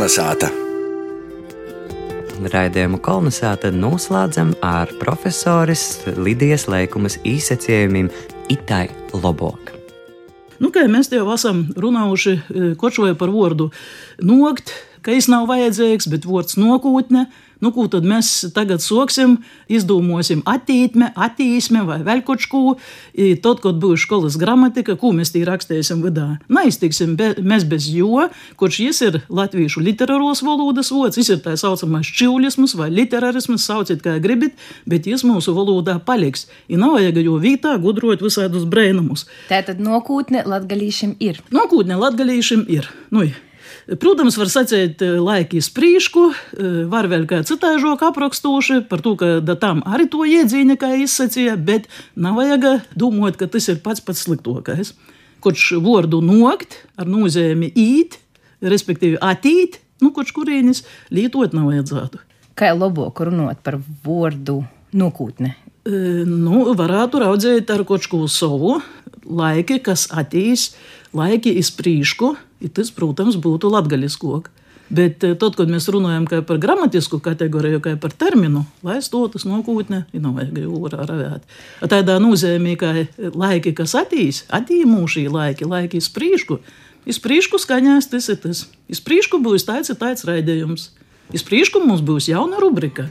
Kolnesāta. Raidījumu kolonizāta noslēdzam ar profesoras Lidijas Leikumas izsacījumiem Itai Lobok. Nu, kā mēs jau esam runājuši, kočoja par vārdu nogt, ka viņš nav vajadzīgs, bet vārds nokūtne Nu, ko tad mēs tagad soksim, izdomāsim attīstme, attīstme vai vēl kaut ko. Tad, kad būs skolas gramatika, ko mēs tī rakstīsim vidā. Neiztiksim be, mēs bez jo, kurš šis ir latviešu literāros valodas vods, šis ir tā saucamais čivlisms vai literārisms, sauciet kā gribat, bet jis mūsu valodā paliks. Ir nav vajag jo vītā gudrot visādus brēnumus. Tātad nokūtne latgalīšiem ir. Nokūtne latgalīšiem ir. Nu, Protams, var sacīt, eh, laiki sprīšku, eh, var vēl kā citāžok aprakstoši par to, ka tam arī to iedzīņa, kā izsacīja, bet nav vajag domāt, ka tas ir pats pats sliktākais. Kurš vārdu nokt ar nozīmi īt, respektīvi attīt, nu, kurš kurienes lietot nav vajadzētu. Kā labāk runāt par vārdu nokūtne? E, nu, varētu raudzēt ar kaut ko savu, laiki, kas attīs, laiki izprīšku, tas, protams, būtu latgaļiskok. Bet eh, tad, kad mēs runājam par gramatisku kategoriju, kā par terminu, lai stotas ir nav vajag jūrā ravēt. Tādā nozīmē, ka laiki, kas attīs, attīmūšī laiki, laiki izprīšku, izprīšku skaņās tas ir tas. Izprīšku būs tāds ir tāds raidījums. Izprīšku mums būs jauna rubrika.